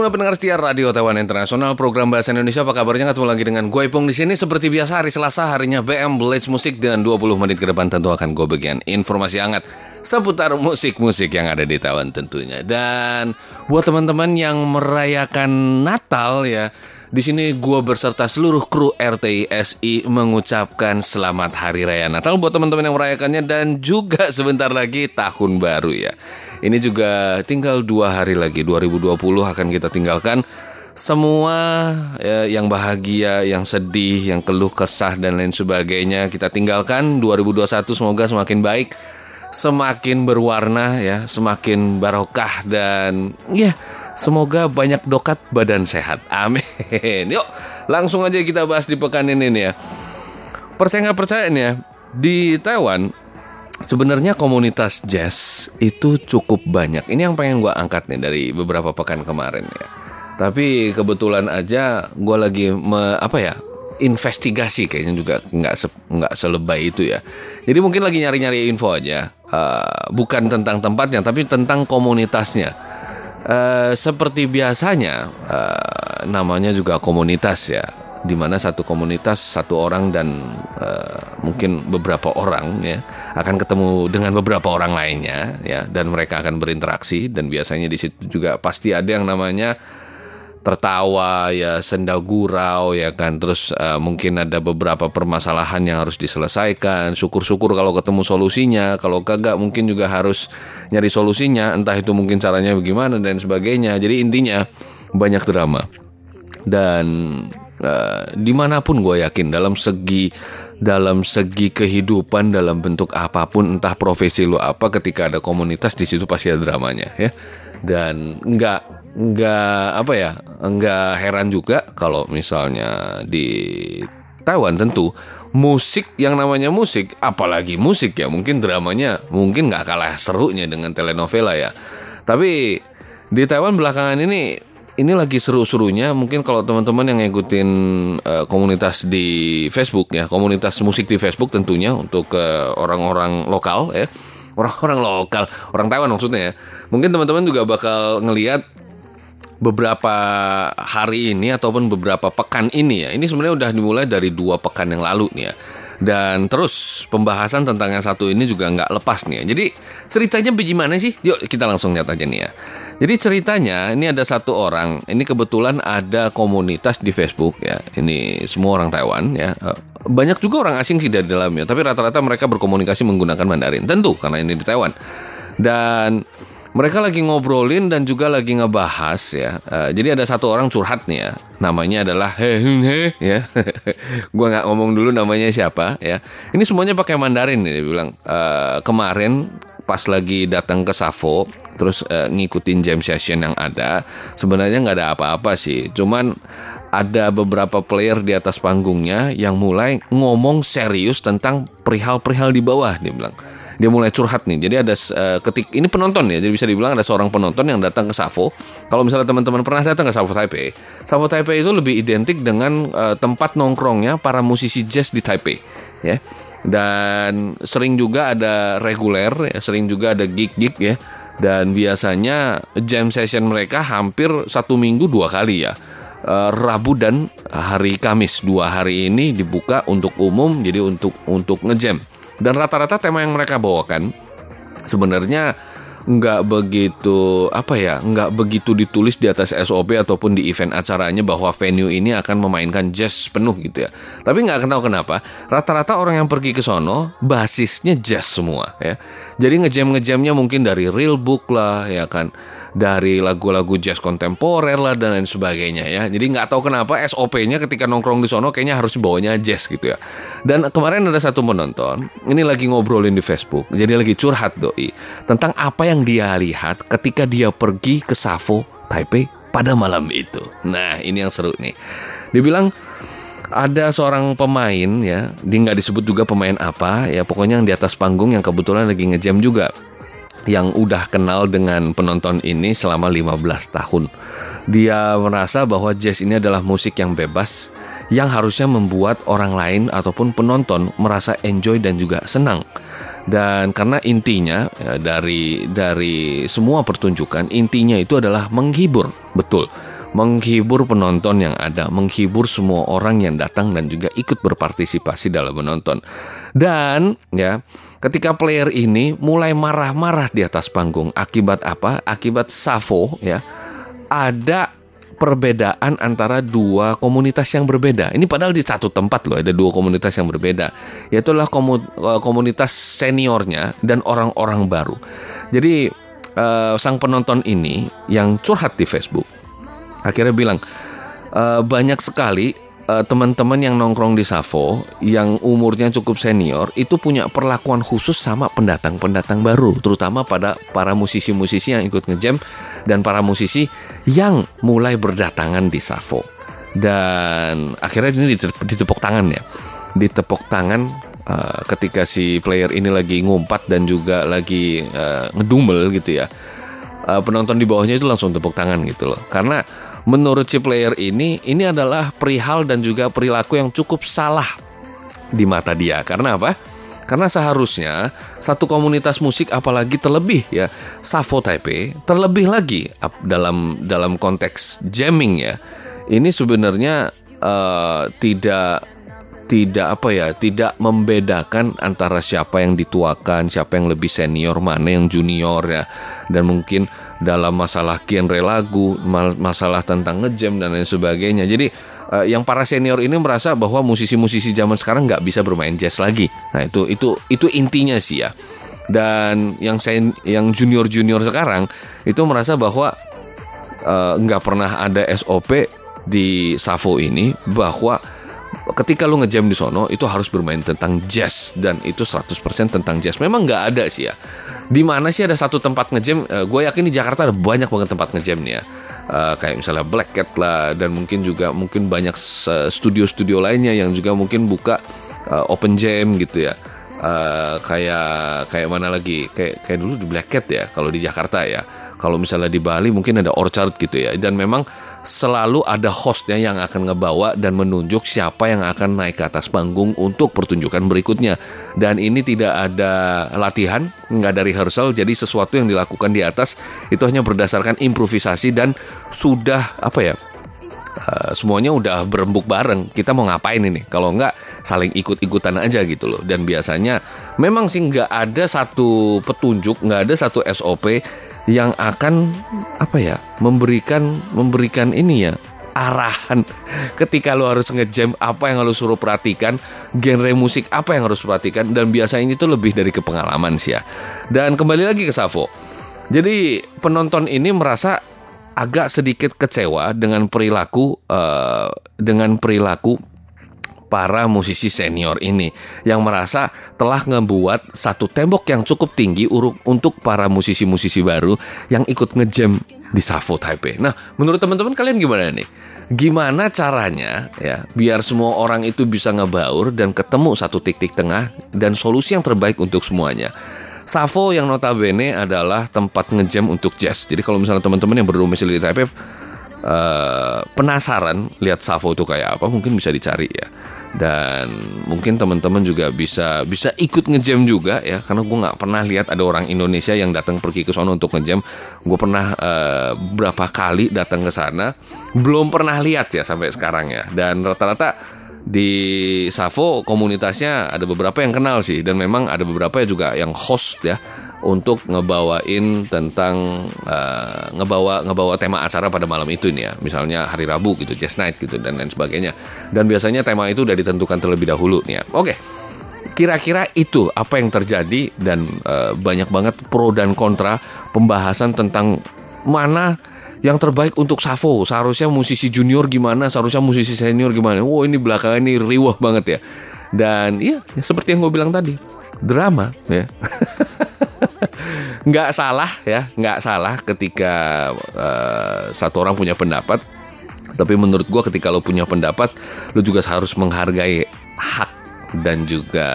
Muda pendengar setia Radio Taiwan Internasional Program Bahasa Indonesia Apa kabarnya? Ketemu lagi dengan gue Ipung di sini. Seperti biasa hari Selasa harinya BM Blitz Musik Dan 20 menit ke depan tentu akan gue bagian informasi hangat Seputar musik-musik yang ada di Taiwan tentunya. Dan buat teman-teman yang merayakan Natal ya di sini gue berserta seluruh kru RTISI mengucapkan selamat hari raya Natal buat teman-teman yang merayakannya dan juga sebentar lagi tahun baru ya. Ini juga tinggal dua hari lagi 2020 akan kita tinggalkan semua ya, yang bahagia, yang sedih, yang keluh kesah dan lain sebagainya kita tinggalkan 2021 semoga semakin baik semakin berwarna ya, semakin barokah dan ya semoga banyak dokat badan sehat. Amin. Yuk, langsung aja kita bahas di pekan ini nih ya. Percaya nggak percaya nih ya, di Taiwan sebenarnya komunitas jazz itu cukup banyak. Ini yang pengen gue angkat nih dari beberapa pekan kemarin ya. Tapi kebetulan aja gue lagi me, apa ya investigasi kayaknya juga nggak se, selebay itu ya. Jadi mungkin lagi nyari-nyari info aja, Eh, bukan tentang tempatnya tapi tentang komunitasnya. Eh, seperti biasanya eh, namanya juga komunitas ya, di mana satu komunitas satu orang dan eh, mungkin beberapa orang ya akan ketemu dengan beberapa orang lainnya ya dan mereka akan berinteraksi dan biasanya di situ juga pasti ada yang namanya tertawa ya senda gurau ya kan. Terus eh, mungkin ada beberapa permasalahan yang harus diselesaikan. Syukur-syukur kalau ketemu solusinya. Kalau kagak mungkin juga harus nyari solusinya. Entah itu mungkin caranya bagaimana dan sebagainya. Jadi intinya banyak drama. Dan eh, di mana pun gue yakin dalam segi dalam segi kehidupan dalam bentuk apa pun entah profesi lu apa ketika ada komunitas di situ pasti ada dramanya ya dan nggak nggak apa ya nggak heran juga kalau misalnya di Taiwan tentu musik yang namanya musik apalagi musik ya mungkin dramanya mungkin nggak kalah serunya dengan telenovela ya. Tapi di Taiwan belakangan ini ini lagi seru-serunya. Mungkin kalau teman-teman yang ngikutin eh, komunitas di Facebook ya komunitas musik di Facebook tentunya untuk eh, orang-orang lokal ya orang-orang lokal orang Taiwan maksudnya ya. Mungkin teman-teman juga bakal ngelihat beberapa hari ini ataupun beberapa pekan ini ya. Ini sebenarnya udah dimulai dari dua pekan yang lalu nih ya dan terus pembahasan tentang yang satu ini juga nggak lepas nih ya. Jadi ceritanya bagaimana sih? Yuk kita langsung lihat aja nih ya. Jadi ceritanya ini ada satu orang, ini kebetulan ada komunitas di Facebook ya. Ini semua orang Taiwan ya. Eh, Banyak juga orang asing sih dari dalamnya, tapi rata-rata mereka berkomunikasi menggunakan Mandarin. Tentu karena ini di Taiwan. Dan mereka lagi ngobrolin dan juga lagi ngebahas ya. Eh, jadi ada satu orang curhat nih ya. Namanya adalah He Hun He ya. Gua nggak ngomong dulu namanya siapa ya. Ini semuanya pakai Mandarin nih dia bilang. Eh, kemarin pas lagi datang ke Savo terus eh, ngikutin jam session yang ada sebenarnya nggak ada apa-apa sih cuman ada beberapa player di atas panggungnya yang mulai ngomong serius tentang perihal-perihal di bawah dia bilang dia mulai curhat nih. Jadi ada eh, ketik ini penonton ya. Jadi bisa dibilang ada seorang penonton yang datang ke Savo. Kalau misalnya teman-teman pernah datang ke Savo Taipei, Savo Taipei itu lebih identik dengan eh, tempat nongkrongnya para musisi jazz di Taipei, ya. Dan sering juga ada reguler, ya, sering juga ada gig-gig ya. Dan biasanya jam session mereka hampir satu minggu dua kali ya. Eh, Rabu dan hari Kamis dua hari ini dibuka untuk umum jadi untuk untuk ngejam dan rata-rata tema yang mereka bawakan sebenarnya nggak begitu apa ya nggak begitu ditulis di atas SOP ataupun di event acaranya bahwa venue ini akan memainkan jazz penuh gitu ya. Tapi nggak tahu kenapa rata-rata orang yang pergi ke sono basisnya jazz semua ya. Jadi ngejam ngejamnya mungkin dari real book lah ya kan dari lagu-lagu jazz kontemporer lah dan lain sebagainya ya. Jadi nggak tahu kenapa SOP-nya ketika nongkrong di sono kayaknya harus bawanya jazz gitu ya. Dan kemarin ada satu penonton, ini lagi ngobrolin di Facebook, jadi lagi curhat doi tentang apa yang dia lihat ketika dia pergi ke Savo Taipei pada malam itu. Nah ini yang seru nih. Dia bilang ada seorang pemain ya, dia nggak disebut juga pemain apa ya, pokoknya yang di atas panggung yang kebetulan lagi ngejam juga yang udah kenal dengan penonton ini selama 15 tahun. Dia merasa bahwa jazz ini adalah musik yang bebas yang harusnya membuat orang lain ataupun penonton merasa enjoy dan juga senang. Dan karena intinya ya, dari dari semua pertunjukan intinya itu adalah menghibur, betul menghibur penonton yang ada, menghibur semua orang yang datang dan juga ikut berpartisipasi dalam menonton. Dan ya, ketika player ini mulai marah-marah di atas panggung akibat apa? Akibat Savo ya. Ada perbedaan antara dua komunitas yang berbeda. Ini padahal di satu tempat loh, ada dua komunitas yang berbeda. Yaitu adalah eh, komunitas seniornya dan orang-orang baru. Jadi uh, sang penonton ini yang curhat di Facebook akhirnya bilang e, banyak sekali uh, teman-teman yang nongkrong di Savo yang umurnya cukup senior itu punya perlakuan khusus sama pendatang-pendatang baru terutama pada para musisi-musisi yang ikut ngejam dan para musisi yang mulai berdatangan di Savo dan akhirnya ini ditepuk tangan ya. Ditepuk tangan uh, ketika si player ini lagi ngumpat dan juga lagi uh, ngedumel gitu ya. Uh, penonton di bawahnya itu langsung tepuk tangan gitu loh. Karena menurut si player ini ini adalah perihal dan juga perilaku yang cukup salah di mata dia. Karena apa? Karena seharusnya satu komunitas musik apalagi terlebih ya Savo Taipei terlebih lagi dalam dalam konteks jamming ya. Ini sebenarnya uh, tidak tidak apa ya tidak membedakan antara siapa yang dituakan siapa yang lebih senior mana yang junior ya dan mungkin dalam masalah genre lagu masalah tentang ngejam dan lain sebagainya. Jadi uh, yang para senior ini merasa bahwa musisi-musisi zaman sekarang nggak bisa bermain jazz lagi. Nah itu itu itu intinya sih ya. Dan yang sen, yang junior junior sekarang itu merasa bahwa uh, nggak pernah ada SOP di Savo ini bahwa ketika lu ngejam di sono itu harus bermain tentang jazz dan itu 100% tentang jazz. Memang nggak ada sih ya. Di mana sih ada satu tempat ngejam? Uh, gue yakin di Jakarta ada banyak banget tempat ngejam nih ya. Uh, kayak misalnya Black Cat lah dan mungkin juga mungkin banyak studio-studio lainnya yang juga mungkin buka uh, open jam gitu ya. Uh, kayak kayak mana lagi kayak kayak dulu di Black Cat ya kalau di Jakarta ya kalau misalnya di Bali mungkin ada orchard gitu ya. Dan memang selalu ada hostnya yang akan ngebawa dan menunjuk siapa yang akan naik ke atas panggung untuk pertunjukan berikutnya. Dan ini tidak ada latihan, nggak ada rehearsal, jadi sesuatu yang dilakukan di atas itu hanya berdasarkan improvisasi dan sudah apa ya Uh, semuanya udah berembuk bareng. Kita mau ngapain ini? Kalau nggak saling ikut-ikutan aja gitu loh. Dan biasanya memang sih nggak ada satu petunjuk, nggak ada satu SOP yang akan apa ya memberikan memberikan ini ya arahan. Ketika lo harus ngejam apa yang harus suruh perhatikan genre musik apa yang harus perhatikan dan biasanya itu lebih dari kepengalaman sih ya. Dan kembali lagi ke Savo jadi penonton ini merasa agak sedikit kecewa dengan perilaku uh, dengan perilaku para musisi senior ini yang merasa telah ngebuat satu tembok yang cukup tinggi untuk para musisi-musisi baru yang ikut ngejam di Savo Taipei. Nah, menurut teman-teman kalian gimana nih? Gimana caranya ya biar semua orang itu bisa ngebaur dan ketemu satu titik tengah dan solusi yang terbaik untuk semuanya? Savo yang notabene adalah tempat ngejam untuk jazz. Jadi kalau misalnya teman-teman yang berdomisili di Taipei uh, penasaran lihat Savo itu kayak apa mungkin bisa dicari ya. Dan mungkin teman-teman juga bisa bisa ikut ngejam juga ya karena gue nggak pernah lihat ada orang Indonesia yang datang pergi ke sana untuk ngejam. Gue pernah uh, berapa kali datang ke sana belum pernah lihat ya sampai sekarang ya. Dan rata-rata di Savo komunitasnya ada beberapa yang kenal sih dan memang ada beberapa juga yang host ya untuk ngebawain tentang uh, ngebawa ngebawa tema acara pada malam itu nih ya. Misalnya hari Rabu gitu Jazz Night gitu dan lain sebagainya. Dan biasanya tema itu udah ditentukan terlebih dahulu nih ya. Oke kira-kira itu apa yang terjadi dan uh, banyak banget pro dan kontra pembahasan tentang mana yang terbaik untuk Savo seharusnya musisi junior gimana? Seharusnya musisi senior gimana? Wow ini belakangan ini riwah banget ya. Dan iya seperti yang gue bilang tadi. Drama ya. Nggak salah ya. Nggak salah ketika uh, satu orang punya pendapat. Tapi menurut gue ketika lo punya pendapat lo juga harus menghargai hak dan juga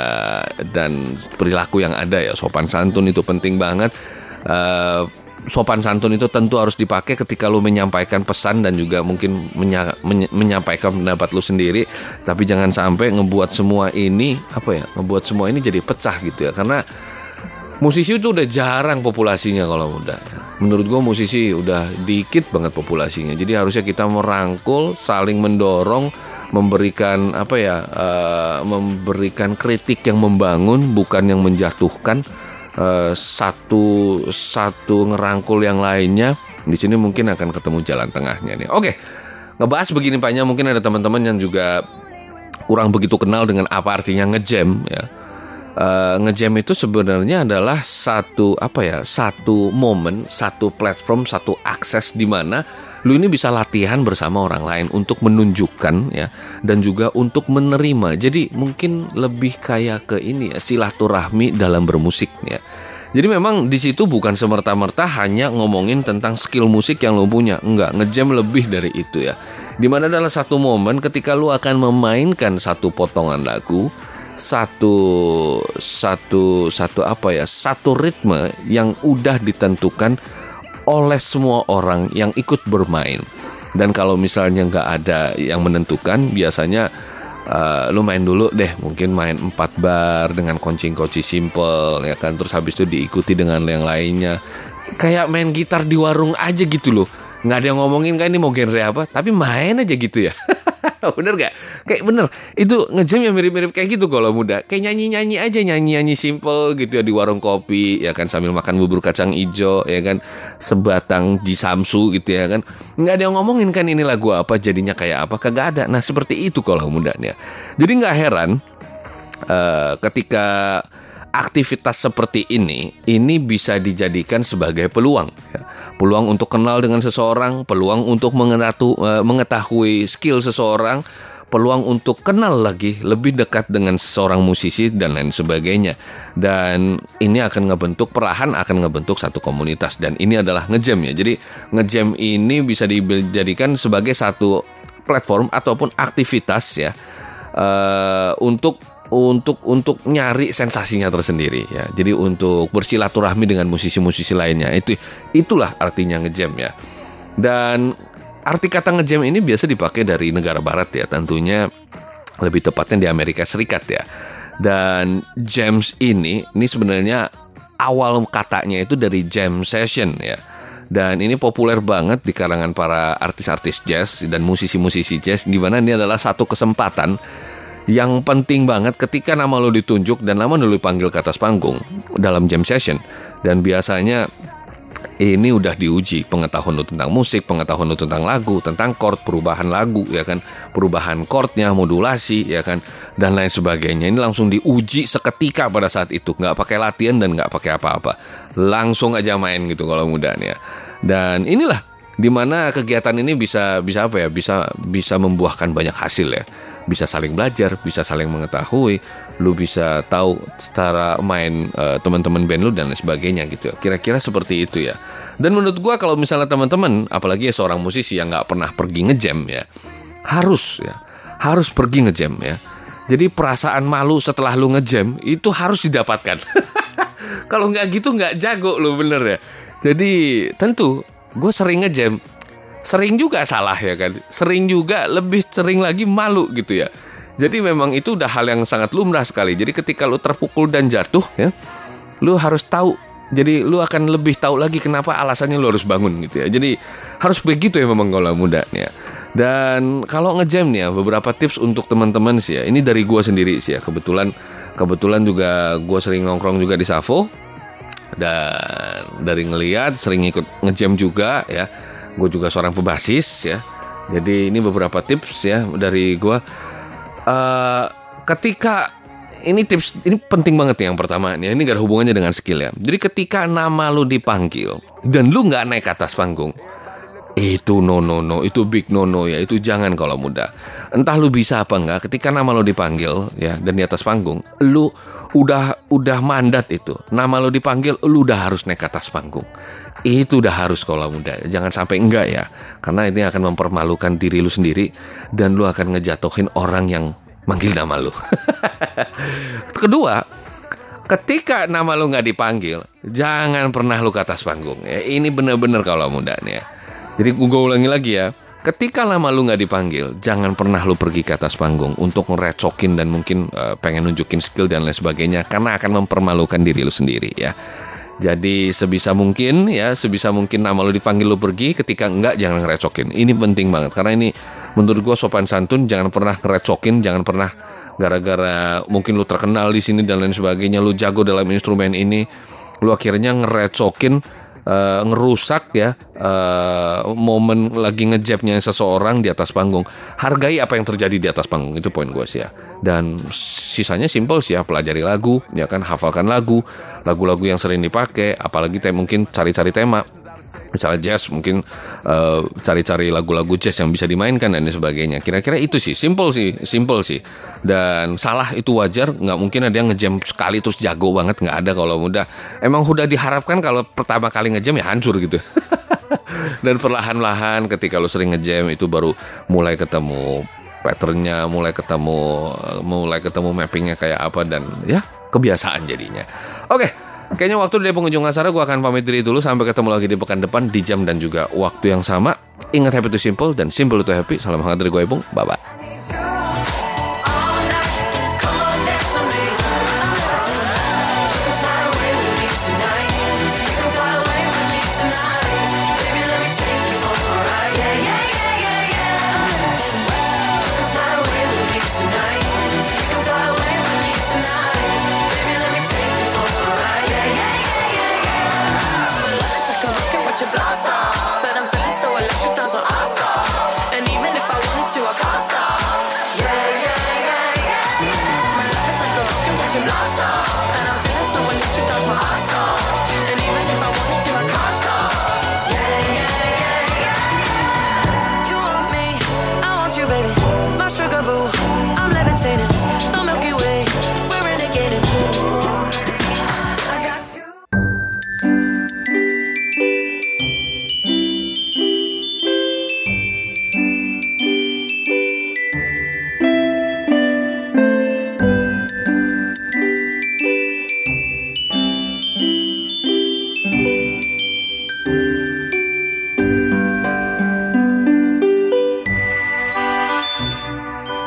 dan perilaku yang ada ya. Sopan santun itu penting banget. Uh, sopan santun itu tentu harus dipakai ketika lu menyampaikan pesan dan juga mungkin menya, menya, menyampaikan pendapat lu sendiri. Tapi jangan sampai ngebuat semua ini apa ya ngebuat semua ini jadi pecah gitu ya. Karena musisi itu udah jarang populasinya kalau muda. Menurut gue musisi udah dikit banget populasinya. Jadi harusnya kita merangkul saling mendorong memberikan apa ya uh, memberikan kritik yang membangun bukan yang menjatuhkan uh, satu satu ngerangkul yang lainnya di sini mungkin akan ketemu jalan tengahnya nih. Oke, ngebahas begini banyak mungkin ada teman-teman yang juga kurang begitu kenal dengan apa artinya ngejam ya. Uh, ngejam itu sebenarnya adalah satu apa ya satu momen satu platform satu akses di mana lu ini bisa latihan bersama orang lain untuk menunjukkan ya dan juga untuk menerima. Jadi mungkin lebih kayak ke ini ya silaturahmi dalam bermusik ya. Jadi memang di situ bukan semerta-merta hanya ngomongin tentang skill musik yang lo punya, enggak, ngejam lebih dari itu ya. Di mana adalah satu momen ketika lo akan memainkan satu potongan lagu, satu satu satu apa ya, satu ritme yang udah ditentukan oleh semua orang yang ikut bermain. Dan kalau misalnya nggak ada yang menentukan, biasanya uh, lu main dulu deh, mungkin main empat bar dengan kunci-kunci simple, ya kan. Terus habis itu diikuti dengan yang lainnya. Kayak main gitar di warung aja gitu loh. Nggak ada yang ngomongin kan ini mau genre apa, tapi main aja gitu ya. bener gak? Kayak bener. Itu ngejam yang mirip-mirip kayak gitu kalau muda. Kayak nyanyi-nyanyi aja Nyanyi-nyanyi simple gitu ya Di warung kopi ya kan Sambil makan bubur kacang ijo ya kan Sebatang di Samsu gitu ya kan. Nggak ada yang ngomongin kan ini lagu apa Jadinya kayak apa. Kagak ada. Nah seperti itu kalau muda ya. Jadi nggak heran uh, Ketika aktivitas seperti ini ini bisa dijadikan sebagai peluang ya. peluang untuk kenal dengan seseorang peluang untuk eh, mengetahui skill seseorang peluang untuk kenal lagi lebih dekat dengan seorang musisi dan lain sebagainya. Dan ini akan ngebentuk perahan akan ngebentuk satu komunitas. Dan ini adalah ngejam ya. Jadi ngejam ini bisa dijadikan sebagai satu platform ataupun aktivitas ya uh, untuk untuk untuk nyari sensasinya tersendiri ya. Jadi untuk bersilaturahmi dengan musisi-musisi lainnya. Itu itulah artinya ngejam ya. Dan arti kata ngejam ini biasa dipakai dari negara barat ya, tentunya lebih tepatnya di Amerika Serikat ya. Dan jams ini ini sebenarnya awal katanya itu dari jam session ya. Dan ini populer banget di kalangan para artis-artis jazz dan musisi-musisi jazz di mana ini adalah satu kesempatan yang penting banget ketika nama lo ditunjuk dan nama lo dipanggil ke atas panggung dalam jam session. Dan biasanya ini udah diuji pengetahuan lo tentang musik, pengetahuan lo tentang lagu, tentang chord, perubahan lagu ya kan, perubahan chordnya, modulasi ya kan, dan lain sebagainya. Ini langsung diuji seketika pada saat itu, nggak pakai latihan dan nggak pakai apa-apa, langsung aja main gitu kalau mudanya. Dan inilah di mana kegiatan ini bisa bisa apa ya? Bisa bisa membuahkan banyak hasil ya bisa saling belajar bisa saling mengetahui lu bisa tahu secara main uh, teman-teman band lu dan sebagainya gitu kira-kira seperti itu ya. Dan menurut gua kalau misalnya teman-teman apalagi ya seorang musisi yang nggak pernah pergi ngejam ya harus ya harus pergi ngejam ya. Jadi perasaan malu setelah lu ngejam itu harus didapatkan. Kalau nggak gitu nggak jago lu bener ya. Jadi tentu gue sering ngejam sering juga salah ya kan? Sering juga lebih sering lagi malu gitu ya. Jadi memang itu udah hal yang sangat lumrah sekali. Jadi ketika lu terpukul dan jatuh ya lu harus tahu. Jadi lu akan lebih tahu lagi kenapa alasannya lu harus bangun gitu ya. Jadi harus begitu ya memang kalau muda ya. Dan kalau ngejam nih ya, beberapa tips untuk teman-teman sih ya. Ini dari gua sendiri sih ya. Kebetulan kebetulan juga gua sering nongkrong juga di Savo dan dari ngeliat sering ikut ngejam juga ya. Gue juga seorang pebasis ya. Jadi ini beberapa tips ya dari gua. Uh, ketika ini tips ini penting banget nih yang pertama nih. Ini gak ada hubungannya dengan skill ya. Jadi ketika nama lu dipanggil dan lu nggak naik ke atas panggung, itu no no no, itu big no no ya, itu jangan kalau muda. Entah lu bisa apa enggak, ketika nama lu dipanggil ya dan di atas panggung, lu udah udah mandat itu. Nama lu dipanggil, lu udah harus naik ke atas panggung. Itu udah harus kalau muda. Jangan sampai enggak ya, karena ini akan mempermalukan diri lu sendiri dan lu akan ngejatuhin orang yang manggil nama lu. Kedua, ketika nama lu nggak dipanggil, jangan pernah lu ke atas panggung. Ya, ini bener-bener kalau muda nih ya. Jadi gue ulangi lagi ya. Ketika lama lu nggak dipanggil, jangan pernah lu pergi ke atas panggung untuk ngerecokin dan mungkin uh, pengen nunjukin skill dan lain sebagainya karena akan mempermalukan diri lu sendiri ya. Jadi sebisa mungkin ya, sebisa mungkin nama lu dipanggil lu pergi, ketika enggak jangan ngerecokin. Ini penting banget karena ini menurut gue sopan santun, jangan pernah ngerecokin, jangan pernah gara-gara mungkin lu terkenal di sini dan lain sebagainya, lu jago dalam instrumen ini, lu akhirnya ngerecokin uh, ngerusak ya uh, momen lagi ngejabnya seseorang di atas panggung. Hargai apa yang terjadi di atas panggung itu poin gue sih ya. Dan sisanya simple sih ya pelajari lagu, ya kan hafalkan lagu, lagu-lagu yang sering dipakai, apalagi te mungkin cari-cari tema misalnya jazz mungkin uh, cari-cari lagu-lagu jazz yang bisa dimainkan dan sebagainya. Kira-kira itu sih simple sih simple sih. Dan salah itu wajar nggak mungkin ada yang ngejam sekali terus jago banget nggak ada kalau muda emang udah diharapkan kalau pertama kali ngejam ya hancur gitu. Dan perlahan-lahan ketika lo sering ngejam itu baru mulai ketemu patternnya mulai ketemu mulai ketemu mappingnya kayak apa dan ya kebiasaan jadinya. Oke okay. Kayaknya waktu dari pengunjung acara gue akan pamit diri dulu sampai ketemu lagi di pekan depan di jam dan juga waktu yang sama. Ingat happy to simple dan simple to happy. Salam hangat dari gue Ipung. Bye bye.